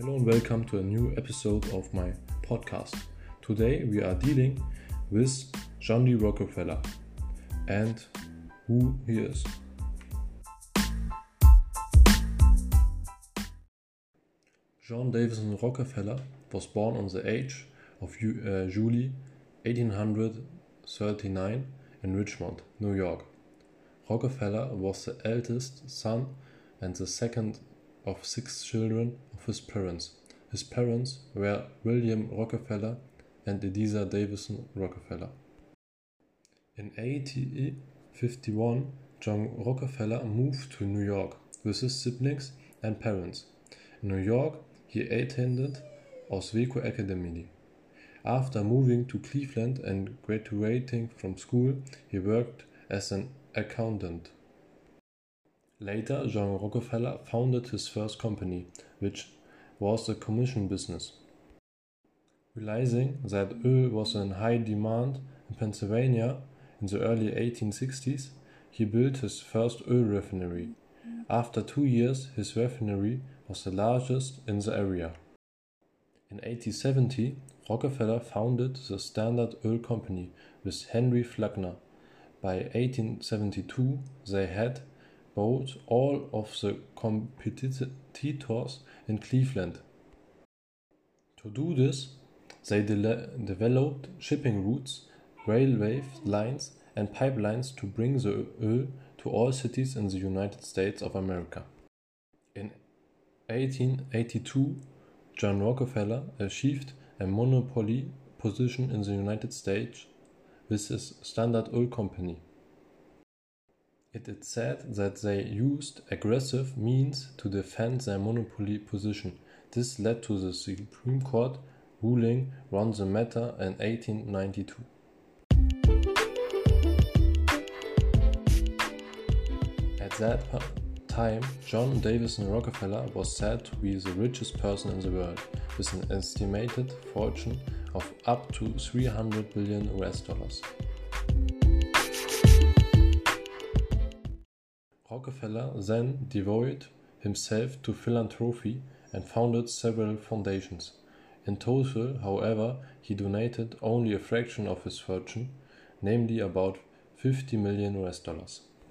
Hello and welcome to a new episode of my podcast. Today we are dealing with John D. Rockefeller and who he is. John Davison Rockefeller was born on the age of uh, July 1839 in Richmond, New York. Rockefeller was the eldest son and the second of six children his parents. His parents were William Rockefeller and Eliza Davison Rockefeller. In 1851, John Rockefeller moved to New York with his siblings and parents. In New York, he attended Oswego Academy. After moving to Cleveland and graduating from school, he worked as an accountant. Later, John Rockefeller founded his first company, which was the commission business. Realizing that oil was in high demand in Pennsylvania in the early 1860s, he built his first oil refinery. After two years, his refinery was the largest in the area. In 1870, Rockefeller founded the Standard Oil Company with Henry Flagler. By 1872, they had bought all of the competitors in Cleveland. To do this, they de developed shipping routes, railway lines, and pipelines to bring the oil to all cities in the United States of America. In 1882, John Rockefeller achieved a monopoly position in the United States with his Standard Oil Company. It is said that they used aggressive means to defend their monopoly position. This led to the Supreme Court ruling on the matter in 1892. At that time, John Davison Rockefeller was said to be the richest person in the world, with an estimated fortune of up to 300 billion US dollars. Rockefeller then devoted himself to philanthropy and founded several foundations. In total, however, he donated only a fraction of his fortune, namely about 50 million US dollars.